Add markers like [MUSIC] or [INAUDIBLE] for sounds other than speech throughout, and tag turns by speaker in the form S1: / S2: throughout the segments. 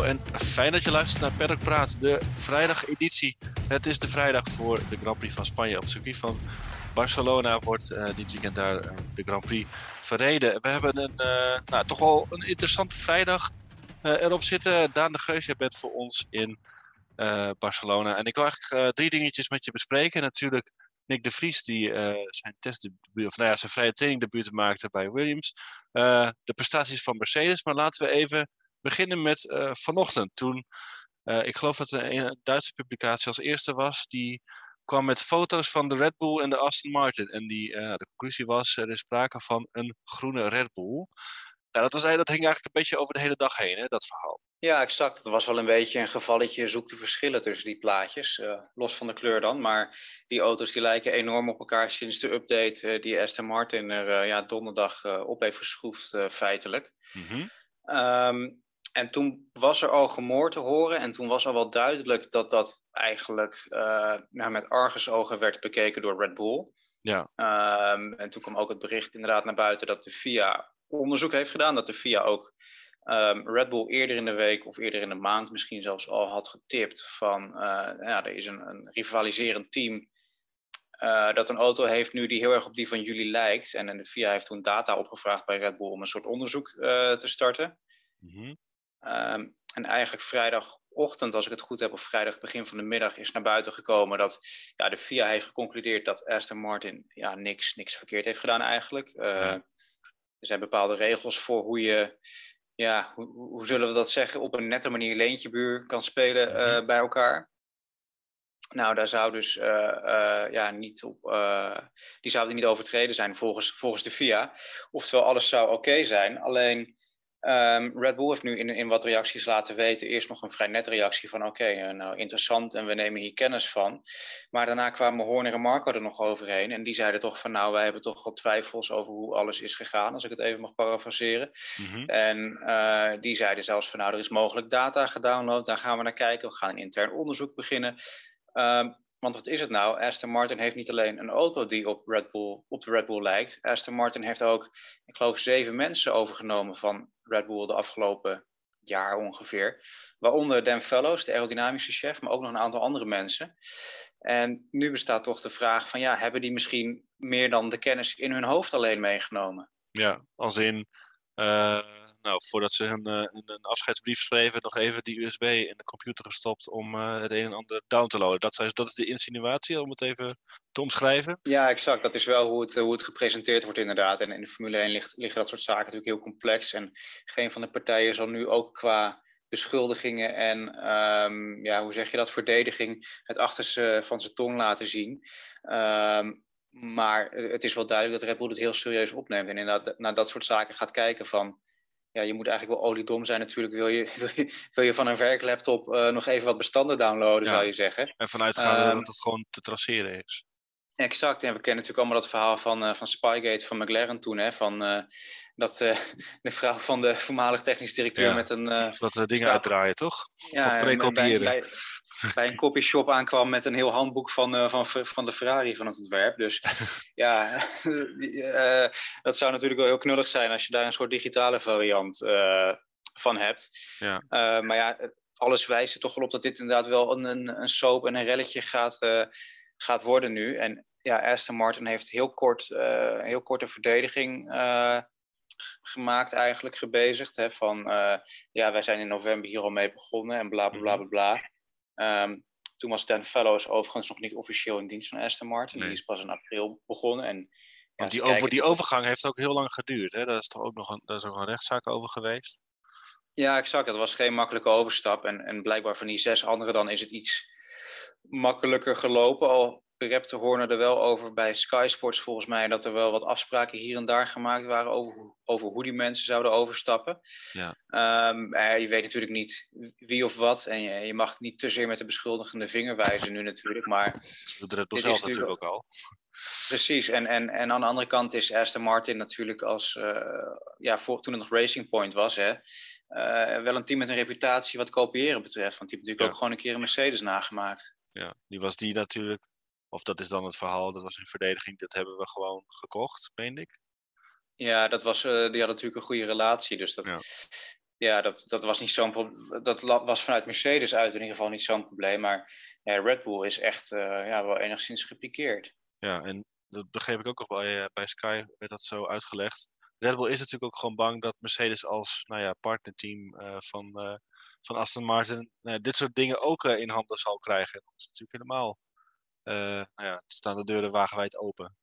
S1: Hallo en fijn dat je luistert naar Paddock Praat, de vrijdageditie. Het is de vrijdag voor de Grand Prix van Spanje op het circuit van Barcelona. Wordt uh, dit weekend daar uh, de Grand Prix verreden. We hebben een, uh, nou, toch wel een interessante vrijdag erop zitten. Daan de Geus, jij bent voor ons in Barcelona. En ik wil eigenlijk drie dingetjes met je bespreken. Natuurlijk Nick de Vries, die zijn of nou ja, zijn vrije training debuut maakte bij Williams. de prestaties van Mercedes. Maar laten we even beginnen met uh, vanochtend. Toen, uh, ik geloof dat een, een, Duitse publicatie als eerste was, die kwam met foto's van de Red Bull en de Aston Martin. En die, uh, de conclusie was, er is sprake van een groene Red Bull. Nou, dat, was, dat hing eigenlijk een beetje over de hele dag heen, hè, dat verhaal.
S2: Ja, exact. Het was wel een beetje een gevalletje zoek de verschillen tussen die plaatjes. los van de kleur dan. Maar die auto's die lijken enorm op elkaar sinds de update die Aston Martin er ja, donderdag op heeft geschroefd, feitelijk. Mm -hmm. um, en toen was er al gemoord te horen en toen was al wel duidelijk dat dat eigenlijk uh, nou, met argusogen werd bekeken door Red Bull. Ja. Um, en toen kwam ook het bericht inderdaad naar buiten dat de FIA onderzoek heeft gedaan. Dat de FIA ook um, Red Bull eerder in de week of eerder in de maand misschien zelfs al had getipt van uh, ja, er is een, een rivaliserend team uh, dat een auto heeft nu die heel erg op die van jullie lijkt. En, en de FIA heeft toen data opgevraagd bij Red Bull om een soort onderzoek te starten. Mm -hmm. Um, en eigenlijk vrijdagochtend, als ik het goed heb, of vrijdag begin van de middag, is naar buiten gekomen dat ja, de FIA heeft geconcludeerd dat Aston Martin ja, niks, niks verkeerd heeft gedaan eigenlijk. Uh, Er zijn bepaalde regels voor hoe je, ja, hoe, hoe, zullen we dat zeggen, op een nette manier leentjebuur kan spelen uh, bij elkaar. Nou, daar zou dus uh, uh, ja, niet op, uh, die zouden niet overtreden zijn volgens, volgens de FIA. Oftewel, alles zou oké okay zijn. Alleen Um, Red Bull heeft nu in, in wat reacties laten weten, eerst nog een vrij nette reactie van oké, okay, uh, nou interessant en we nemen hier kennis van. Maar daarna kwamen Horner en Marco er nog overheen en die zeiden toch van nou, wij hebben toch wel twijfels over hoe alles is gegaan, als ik het even mag parafraseren. Mm-hmm. En uh, die zeiden zelfs van nou, er is mogelijk data gedownload, daar gaan we naar kijken, we gaan een intern onderzoek beginnen. Um, want wat is het nou? Aston Martin heeft niet alleen een auto die op, Red Bull, op de Red Bull lijkt. Aston Martin heeft ook, ik geloof, zeven mensen overgenomen van Red Bull de afgelopen jaar ongeveer. Waaronder Dan Fellows, de aerodynamische chef, maar ook nog een aantal andere mensen. En nu bestaat toch de vraag van, ja, hebben die misschien meer dan de kennis in hun hoofd alleen meegenomen?
S1: Ja, als in, uh, nou, voordat ze een, een, een, afscheidsbrief schreven, nog even die USB in de computer gestopt om uh, het een en ander down te loaden. Dat, dat is de insinuatie, om het even te omschrijven.
S2: Ja, exact. Dat is wel hoe het, hoe het gepresenteerd wordt inderdaad. En in de Formule 1 ligt, liggen dat soort zaken natuurlijk heel complex. En geen van de partijen zal nu ook qua beschuldigingen en um, ja, hoe zeg je dat, verdediging het achterste van zijn tong laten zien. Um, maar het is wel duidelijk dat Red Bull het heel serieus opneemt en inderdaad naar dat soort zaken gaat kijken van ja, je moet eigenlijk wel oliedom zijn natuurlijk. Wil je, [LAUGHS] wil je, wil je van een werklaptop uh, nog even wat bestanden downloaden, ja. zou je zeggen.
S1: En vanuit gaan um, dat het gewoon te traceren is.
S2: Exact, en we kennen natuurlijk allemaal dat verhaal van, uh, van Spygate van McLaren toen. Hè, van, uh, dat [LAUGHS] de vrouw van de voormalig technisch directeur
S1: ja,
S2: met een...
S1: wat dingen uitdraaien, toch? Ja, of
S2: bij, bij, [LAUGHS] bij een copyshop aankwam met een heel handboek van, van, van de Ferrari van het ontwerp. Dus [LAUGHS] ja, dat zou natuurlijk wel heel knullig zijn als je daar een soort digitale variant van hebt. Ja. maar ja, alles wijst er toch wel op dat dit inderdaad wel een, een, een soap en een relletje gaat, gaat worden nu. En ja, Aston Martin heeft heel kort, heel korte verdediging gemaakt eigenlijk, gebezigd. Hè, van ja, wij zijn in november hier al mee begonnen en bla bla bla bla. bla. Um, toen was Dan Fellows overigens nog niet officieel in dienst van Aston Martin. Nee. Die is pas in april begonnen. En, ja,
S1: die, over, die overgang heeft ook heel lang geduurd. Hè? Daar is toch ook nog een, daar is ook een rechtszaak over geweest?
S2: Ja, exact. Dat was geen makkelijke overstap. En, en blijkbaar van die zes anderen dan is het iets makkelijker gelopen. Al repte Horner er wel over bij Sky Sports volgens mij dat er wel wat afspraken hier en daar gemaakt waren over, over hoe die mensen zouden overstappen. Ja. Um, je weet natuurlijk niet wie of wat en je, je, mag niet te zeer met de beschuldigende vinger wijzen nu natuurlijk, maar...
S1: Dat doet het zelf natuurlijk ook al.
S2: Precies, en, en, en aan de andere kant is Aston Martin natuurlijk als, uh, ja, voor, toen het nog Racing Point was, hè, uh, wel een team met een reputatie wat kopiëren betreft, want die heeft natuurlijk ja. ook gewoon een keer een Mercedes nagemaakt.
S1: Ja, die was die natuurlijk of dat is dan het verhaal, dat was een verdediging, dat hebben we gewoon gekocht, meen ik.
S2: Ja, dat was, uh, die hadden natuurlijk een goede relatie. Dus dat, ja. Ja, dat, dat was niet zo'n Dat was vanuit Mercedes uit in ieder geval niet zo'n probleem. Maar ja, Red Bull is echt uh, ja, wel enigszins gepikeerd.
S1: Ja, en dat begreep ik ook nog bij, uh, bij Sky, werd dat zo uitgelegd. Red Bull is natuurlijk ook gewoon bang dat Mercedes als nou ja, partnerteam uh, van, van Aston Martin dit soort dingen ook in handen zal krijgen. Dat is natuurlijk helemaal. Nou ja, staan de deuren wagenwijd open.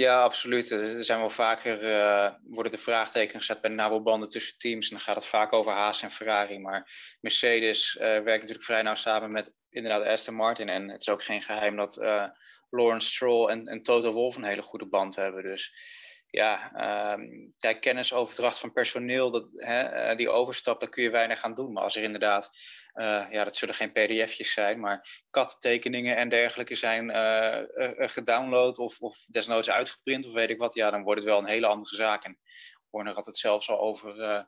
S2: Ja, absoluut. Er zijn wel vaker uh, worden de vraagtekens gezet bij de nabelbanden tussen teams. En dan gaat het vaak over Haas en Ferrari. Maar Mercedes uh, werkt natuurlijk vrij nauw samen met inderdaad Aston Martin. En het is ook geen geheim dat uh, Lawrence Stroll en, en Toto Wolff een hele goede band hebben. Dus ja, um, kennisoverdracht van personeel, dat, hè, die overstap, daar kun je weinig aan doen. Maar als er inderdaad uh, ja, dat zullen geen pdf'jes zijn, maar kattekeningen en dergelijke zijn uh, gedownload of, of desnoods uitgeprint of weet ik wat, ja, dan wordt het wel een hele andere zaak. En Horner had het zelfs al over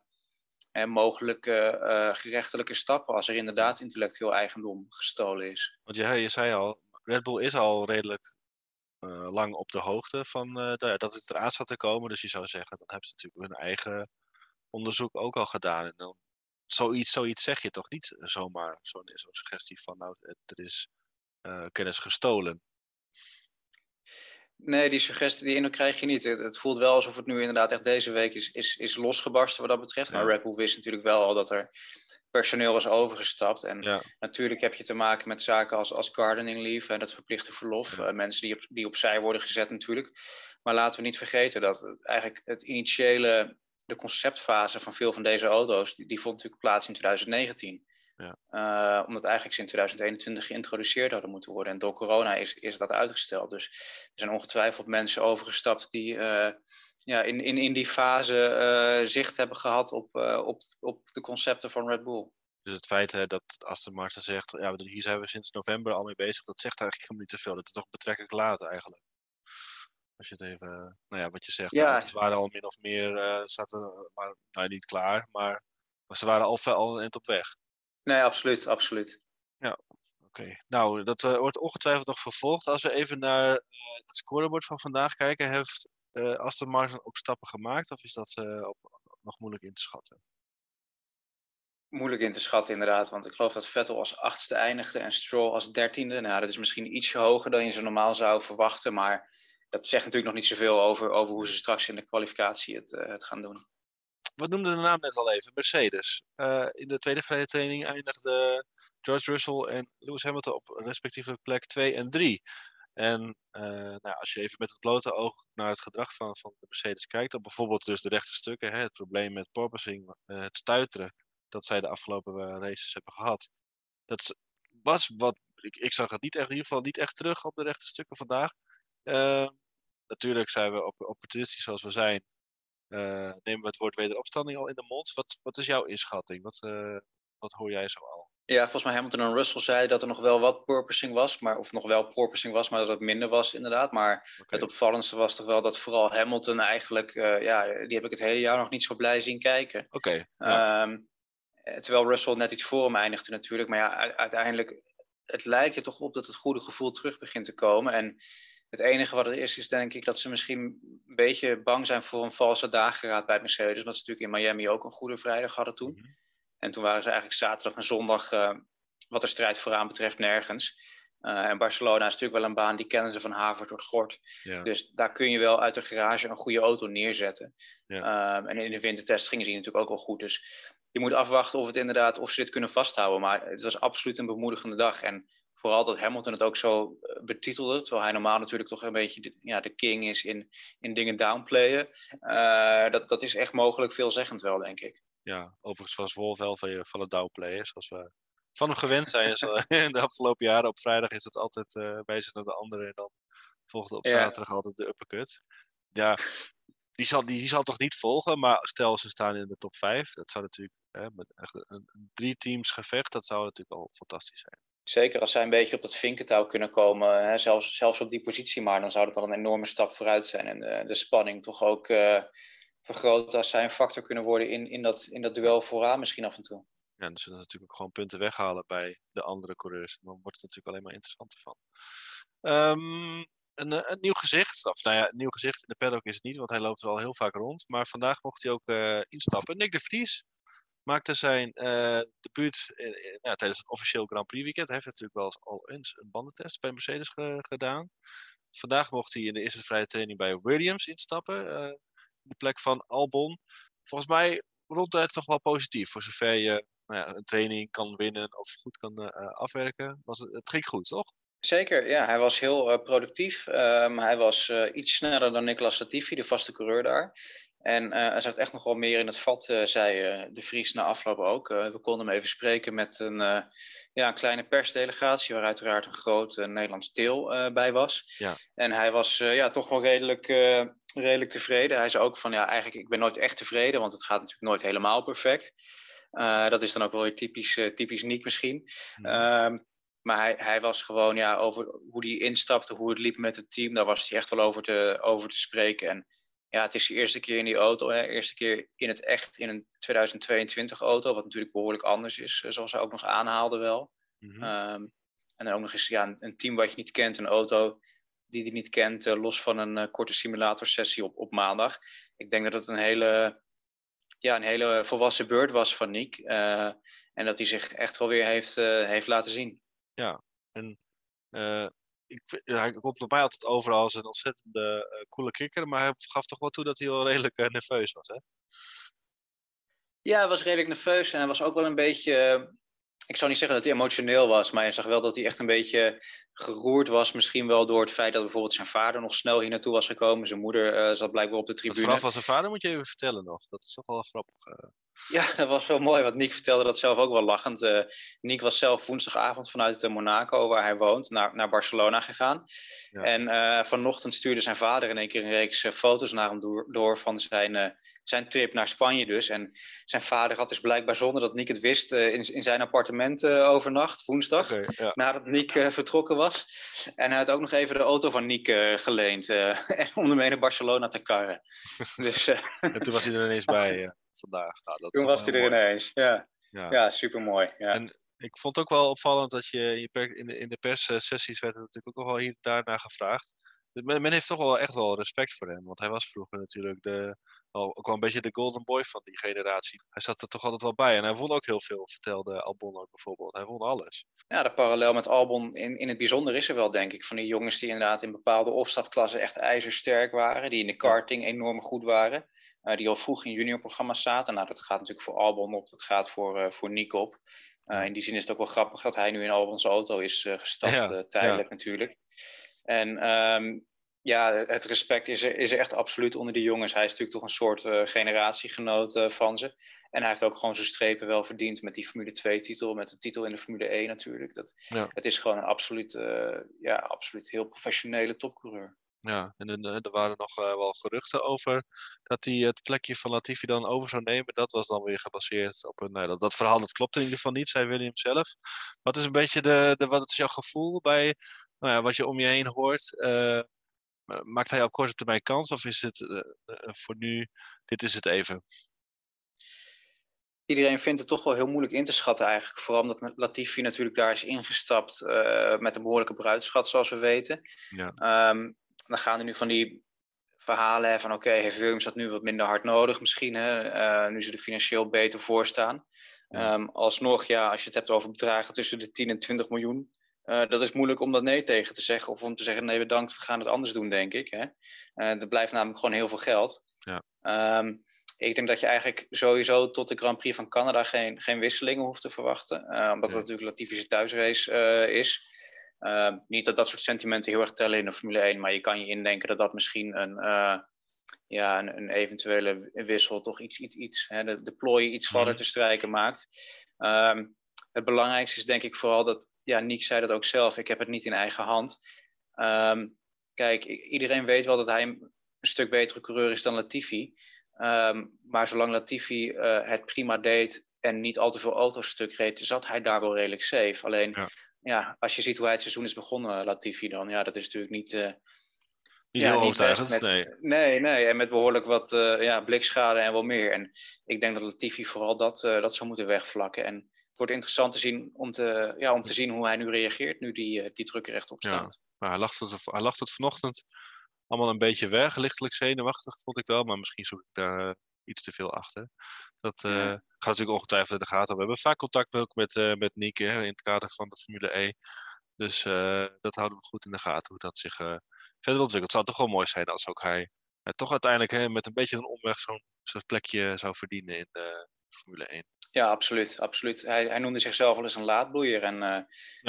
S2: mogelijke gerechtelijke stappen als er inderdaad intellectueel eigendom gestolen is.
S1: Want ja, je zei al, Red Bull is al redelijk lang op de hoogte van dat het eraan zat te komen. Dus je zou zeggen, dan hebben ze natuurlijk hun eigen onderzoek ook al gedaan. En dan zoiets, zoiets zeg je toch niet zomaar, zo'n zo suggestie van nou, er is uh, kennis gestolen.
S2: Nee, die suggestie, die krijg je niet. Het, het, voelt wel alsof het nu inderdaad echt deze week is, is, is losgebarsten wat dat betreft. Maar Red Bull wist natuurlijk wel al dat er personeel was overgestapt. En natuurlijk heb je te maken met zaken als, als gardening leave, en dat verplichte verlof. Ja. Uh, mensen die, op, die opzij worden gezet natuurlijk. Maar laten we niet vergeten dat eigenlijk het initiële de conceptfase van veel van deze auto's, die, die vond natuurlijk plaats in 2019. Ja. Uh, omdat eigenlijk ze in 2021 geïntroduceerd hadden moeten worden. En door corona is, is dat uitgesteld. Dus er zijn ongetwijfeld mensen overgestapt die uh, ja, in, in, in die fase uh, zicht hebben gehad op, op, op de concepten van Red Bull.
S1: Dus het feit hè, dat Aston Martin zegt, ja, hier zijn we sinds november al mee bezig, dat zegt eigenlijk helemaal niet te veel. Dat is toch betrekkelijk laat eigenlijk. Als je het even, nou ja, wat je zegt, ja. ze waren al min of meer, uh, zaten, maar, nou niet klaar, maar, maar ze waren al, al een eind op weg.
S2: Nee, absoluut, absoluut.
S1: Ja, oké. Nou, dat uh, wordt ongetwijfeld nog vervolgd. Als we even naar uh, het scorebord van vandaag kijken, heeft uh, Aston Martin ook stappen gemaakt of is dat op, nog moeilijk in te schatten?
S2: Moeilijk in te schatten, inderdaad. Want ik geloof dat Vettel als achtste eindigde en Stroll als dertiende. Nou, dat is misschien ietsje hoger dan je zo normaal zou verwachten. Maar dat zegt natuurlijk nog niet zoveel over, over hoe ze straks in de kwalificatie het, uh, het gaan doen.
S1: Wat noemde de naam net al even? Mercedes. Uh, in de tweede vrije training eindigden George Russell en Lewis Hamilton op respectievelijk plek 2 en 3. En uh, nou, als je even met het blote oog naar het gedrag van, van de Mercedes kijkt, dan bijvoorbeeld dus de rechte stukken, hè, het probleem met porpoising, het stuiteren, dat zij de afgelopen races hebben gehad. Dat was wat, ik, ik zag het niet echt, in ieder geval niet echt terug op de rechte stukken vandaag. Uh, natuurlijk zijn we op, opportunistisch zoals we zijn. Nemen we het woord wederopstanding al in de mond. Wat, wat is jouw inschatting? Wat, wat hoor jij zo al?
S2: Ja, volgens mij Hamilton en Russell zeiden dat er nog wel wat purposing was. Maar, of nog wel purposing was, maar dat het minder was inderdaad. Maar okay. het opvallendste was toch wel dat vooral Hamilton eigenlijk... Uh, ja, die heb ik het hele jaar nog niet zo blij zien kijken.
S1: Oké. Okay, ja.
S2: um, terwijl Russell net iets voor hem eindigde natuurlijk. Maar ja, uiteindelijk... Het lijkt er toch op dat het goede gevoel terug begint te komen. En het enige wat er is, is denk ik dat ze misschien een beetje bang zijn voor een valse dageraad bij Mercedes. Omdat ze natuurlijk in Miami ook een goede vrijdag hadden toen. Mhm. En toen waren ze eigenlijk zaterdag en zondag, uh, wat de strijd vooraan betreft, nergens. Uh, en Barcelona is natuurlijk wel een baan, die kennen ze van haver tot gort. Ja. Dus daar kun je wel uit de garage een goede auto neerzetten. Ja. Um, en in de wintertest gingen ze natuurlijk ook wel goed. Dus je moet afwachten of, het inderdaad, of ze dit kunnen vasthouden. Maar het was absoluut een bemoedigende dag. En vooral dat Hamilton het ook zo eh, betitelde, terwijl hij normaal natuurlijk toch een beetje de, ja, de king is in, in dingen downplayen. Uh, dat, dat is echt mogelijk veelzeggend wel, denk ik.
S1: Ja, overigens was Wolf wel van, van het downplayen, zoals we van hem gewend zijn. [LAUGHS] in de afgelopen jaren op vrijdag is het altijd uh, wijzen naar de andere en dan volgde op zaterdag altijd de uppercut. Ja, die zal, die, die zal toch niet volgen, maar stel ze staan in de top 5, dat zou natuurlijk hè, met een, een drie teams gevecht, dat zou natuurlijk al fantastisch zijn.
S2: Zeker als zij een beetje op dat vinkentouw kunnen komen, hè, zelfs, zelfs op die positie maar, dan zou dat al een enorme stap vooruit zijn. En uh, de spanning toch ook uh, vergroten als zij een factor kunnen worden in, in, dat, in dat duel vooraan misschien af en toe.
S1: Ja, dus zullen natuurlijk ook gewoon punten weghalen bij de andere coureurs. Dan wordt het natuurlijk alleen maar interessanter van. Ehm, een, eh, een, nieuw gezicht. Of nou ja, een nieuw gezicht in de paddock is het niet, want hij loopt wel heel vaak rond. Maar vandaag mocht hij ook uh, instappen. Nick de Vries maakte zijn uh, debuut ja, tijdens het officieel Grand Prix weekend. Hij heeft natuurlijk wel eens al eens een bandentest bij Mercedes gedaan. Vandaag mocht hij in de eerste vrije training bij Williams instappen. De plek van Albon. Volgens mij rond het toch wel positief. Voor zover je nou ja, een training kan winnen of goed kan uh, afwerken. Was het, het ging goed, toch?
S2: Zeker, ja. Hij was heel uh, productief. Um, hij was iets sneller dan Nicolas Latifi, de vaste coureur daar. En er zat echt nog wel meer in het vat, zei de Vries na afloop ook. we konden hem even spreken met een, ja, een kleine persdelegatie, waar uiteraard een groot Nederlands deel bij was. Ja. En hij was ja, toch wel redelijk, redelijk tevreden. Hij zei ook van, ja, eigenlijk ik ben nooit echt tevreden, want het gaat natuurlijk nooit helemaal perfect. dat is dan ook wel weer typisch, typisch Niek misschien. Mm. Maar hij, hij was gewoon ja, over hoe hij instapte, hoe het liep met het team. Daar was hij echt wel over te, over te spreken. En ja, het is de eerste keer in die auto. Hè, eerste keer in het echt in een 2022 auto. Wat natuurlijk behoorlijk anders is, eh, zoals hij ook nog aanhaalde wel. Mhm. Ehm, en dan ook nog eens ja, een, team wat je niet kent, een auto die hij niet kent, uh, los van een uh, korte simulatorsessie op, op maandag. Ik denk dat het een hele, ja, een hele volwassen beurt was van Nick. en dat hij zich echt wel weer heeft, heeft laten zien.
S1: Ja, en ik, hij komt bij mij altijd over als een ontzettende uh, coole kikker, maar hij gaf toch wel toe dat hij wel redelijk uh, nerveus was, hè?
S2: Ja, hij was redelijk nerveus en hij was ook wel een beetje ik zou niet zeggen dat hij emotioneel was, maar je zag wel dat hij echt een beetje geroerd was. Misschien wel door het feit dat bijvoorbeeld zijn vader nog snel hier naartoe was gekomen. Zijn moeder zat blijkbaar op de tribune.
S1: Vooral van zijn vader moet je even vertellen nog. Dat is toch wel grappig.
S2: Ja, [LAUGHS] dat was wel mooi, want Nick vertelde dat zelf ook wel lachend. Uh, Nick was zelf woensdagavond vanuit Monaco, waar hij woont, naar, naar Barcelona gegaan. Ja. En vanochtend stuurde zijn vader in één keer een reeks foto's naar hem door, door van zijn zijn trip naar Spanje dus. En zijn vader had dus blijkbaar zonder dat Nick het wist in, in zijn appartement overnacht, woensdag. Okay, ja. Nadat Nick uh, vertrokken was. En hij had ook nog even de auto van Nick geleend. [LAUGHS] om ermee naar Barcelona te karren. [LAUGHS] dus,
S1: en toen was hij er ineens bij vandaag.
S2: Nou, dat toen was hij er ineens, ja. Ja, ja supermooi. Ja.
S1: En ik vond het ook wel opvallend dat je, in, de, in de perssessies werd er natuurlijk ook wel hier daarna gevraagd. Men, men heeft toch wel echt wel respect voor hem. Want hij was vroeger natuurlijk de, ook wel een beetje de golden boy van die generatie. Hij zat er toch altijd wel bij. En hij won ook heel veel, vertelde Albon ook bijvoorbeeld. Hij won alles.
S2: Ja, de parallel met Albon in, in het bijzonder is er wel, denk ik. Van die jongens die inderdaad in bepaalde opstapklassen echt ijzersterk waren. Die in de karting enorm goed waren. Uh, die al vroeg in juniorprogramma's zaten. Nou, dat gaat natuurlijk voor Albon op. Dat gaat voor, uh, voor Nick op. Uh, in die zin is het ook wel grappig dat hij nu in Albons auto is gestapt, tijdelijk natuurlijk. En um, ja, het respect is er, is er echt absoluut onder die jongens. Hij is natuurlijk toch een soort generatiegenoot van ze. En hij heeft ook gewoon zijn strepen wel verdiend met die Formule 2-titel, met de titel in de Formule 1 natuurlijk. Dat, ja. Het is gewoon een absoluut, ja, absoluut heel professionele topcoureur.
S1: Ja, en er waren nog wel geruchten over dat hij het plekje van Latifi dan over zou nemen. Dat was dan weer gebaseerd op een. Nou, dat, dat verhaal dat klopt in ieder geval niet, zei William zelf. Wat is een beetje de, de, wat is jouw gevoel bij nou ja, wat je om je heen hoort? maakt hij op korte termijn kans of is het uh, voor nu, dit is het even?
S2: Iedereen vindt het toch wel heel moeilijk in te schatten eigenlijk. Vooral omdat Latifi natuurlijk daar is ingestapt uh, met een behoorlijke bruidschat, zoals we weten. Ja. Um, dan gaan er nu van die verhalen van oké, okay, heeft Williams dat nu wat minder hard nodig misschien, hè? Uh, nu ze er financieel beter voor staan. Ja. Um, alsnog, ja, als je het hebt over bedragen tussen de 10 en 20 miljoen, uh, dat is moeilijk om dat nee tegen te zeggen. Of om te zeggen, nee bedankt, we gaan het anders doen, denk ik. Hè? Uh, er blijft namelijk gewoon heel veel geld. Ja. Um, ik denk dat je eigenlijk sowieso tot de Grand Prix van Canada geen, geen wisselingen hoeft te verwachten. Omdat het natuurlijk Latifi's thuisrace is. Ehm, niet dat dat soort sentimenten heel erg tellen in de Formule 1. Maar je kan je indenken dat dat misschien een, ja, een, een, eventuele wissel toch iets, iets, iets hè, de, de plooi iets gladder mhm. te strijken maakt. Um, het belangrijkste is denk ik vooral dat, ja, Nick zei dat ook zelf, ik heb het niet in eigen hand. Um, kijk, iedereen weet wel dat hij een stuk betere coureur is dan Latifi. Um, maar zolang Latifi uh, het prima deed en niet al te veel auto's stuk reed, zat hij daar wel redelijk safe. Alleen, ja. Ja. als je ziet hoe hij het seizoen is begonnen, Latifi dan, ja, dat is natuurlijk niet... Uh,
S1: niet ja, heel overtuigend,
S2: nee. Nee, nee, en met behoorlijk wat uh, ja, blikschade en wel meer. En ik denk dat Latifi vooral dat, uh, dat zou moeten wegvlakken. En wordt interessant te zien om te, ja, om te zien hoe hij nu reageert, nu die, die druk rechtop staat.
S1: Ja, maar hij lacht, het, hij lacht het vanochtend allemaal een beetje weg, lichtelijk zenuwachtig vond ik wel, maar misschien zoek ik daar iets te veel achter. Dat uh, gaat natuurlijk ongetwijfeld in de gaten. We hebben vaak contact ook met, uh, met Nieke in het kader van de Formule E. Dus uh, dat houden we goed in de gaten, hoe dat zich verder ontwikkelt. Het zou toch wel mooi zijn als ook hij toch uiteindelijk hè, met een beetje een omweg zo'n zo plekje zou verdienen in de Formule 1.
S2: Ja, absoluut. absoluut. Hij, hij noemde zichzelf wel eens een laadbloeier. En ja.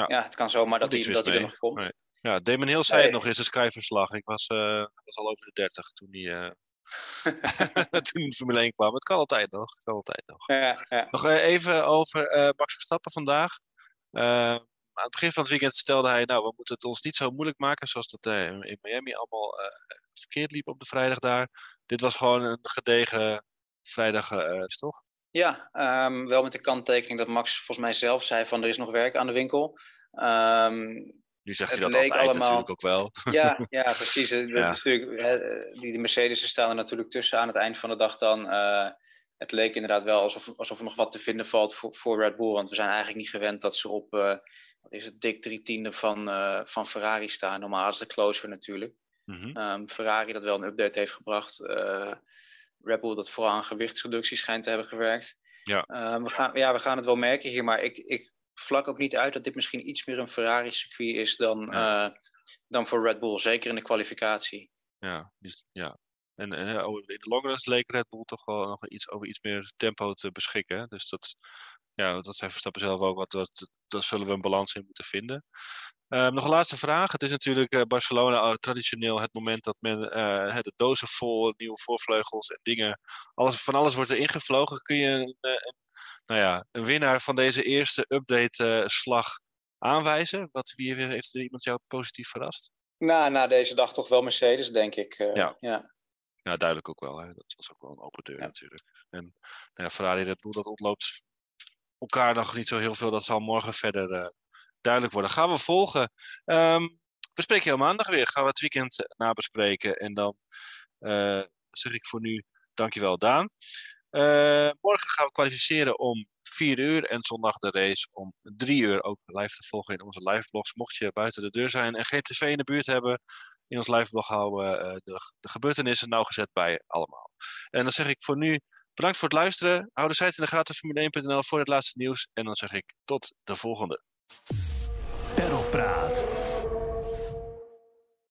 S2: ja. het kan zomaar dat, hij, dat hij er nog komt. Nee.
S1: Ja, Damon Hill zei het nog in zijn Sky-verslag. Ik was, was al over de 30 toen hij [LAUGHS] toen de Formule 1 kwam. Het kan altijd nog. Het kan altijd nog.
S2: Ja, ja.
S1: Nog eh, even over uh, Max Verstappen vandaag. Uh, aan het begin van het weekend stelde hij, nou, we moeten het ons niet zo moeilijk maken zoals dat uh, in Miami allemaal verkeerd liep op de vrijdag daar. Dit was gewoon een gedegen vrijdag, toch?
S2: Ja, um, wel met de kanttekening dat Max volgens mij zelf zei van er is nog werk aan de winkel. Um,
S1: nu zegt hij dat altijd allemaal... natuurlijk ook wel. [LAUGHS]
S2: Ja, [LAUGHS] ja precies. Ja. die, die Mercedes staan er natuurlijk tussen aan het eind van de dag dan. Uh, het leek inderdaad wel alsof, alsof er nog wat te vinden valt voor, voor Red Bull. Want we zijn eigenlijk niet gewend dat ze op, uh, wat is het, dik drie tiende van, uh, van Ferrari staan. Normaal is de closer natuurlijk. Mm -hmm. um, Ferrari dat wel een update heeft gebracht. Red Bull dat vooral aan gewichtsreductie schijnt te hebben gewerkt.
S1: Ja.
S2: Um, we, gaan, ja, we gaan het wel merken hier, maar ik, ik vlak ook niet uit dat dit misschien iets meer een Ferrari-circuit is dan, ja. uh, dan voor Red Bull, zeker in de kwalificatie.
S1: Ja, dus, ja. En, en in de longruns leek Red Bull toch wel nog iets, over iets meer tempo te beschikken. Dus dat, ja, dat zijn Verstappen zelf ook wat, dat, daar zullen we een balans in moeten vinden. Uh, nog een laatste vraag. Het is natuurlijk uh, Barcelona traditioneel het moment dat men uh, de dozen vol nieuwe voorvleugels en dingen, alles, van alles wordt er ingevlogen. Kun je een, een, nou ja, een winnaar van deze eerste update-slag eh, aanwijzen? Wat, wie heeft er iemand jou positief verrast?
S2: Nou, na deze dag toch wel Mercedes, denk ik. Uh,
S1: ja. ja. Ja, duidelijk ook wel. Hè. Dat was ook wel een open deur natuurlijk. En nou ja, Ferrari Red Bull, dat ontloopt elkaar nog niet zo heel veel. Dat zal morgen verder uh, duidelijk worden. Gaan we volgen. Um, we spreken je maandag weer. Gaan we het weekend nabespreken. En dan uh, zeg ik voor nu dankjewel Daan. Uh, morgen gaan we kwalificeren om 4 uur en zondag de race om 3 uur ook live te volgen in onze liveblogs. Mocht je buiten de deur zijn en geen tv in de buurt hebben, in ons liveblog houden we uh, de, de, gebeurtenissen nauwgezet bij allemaal. En dan zeg ik voor nu bedankt voor het luisteren. Hou de site in de gaten formule1.nl voor het laatste nieuws. En dan zeg ik tot de volgende. Perlpraat.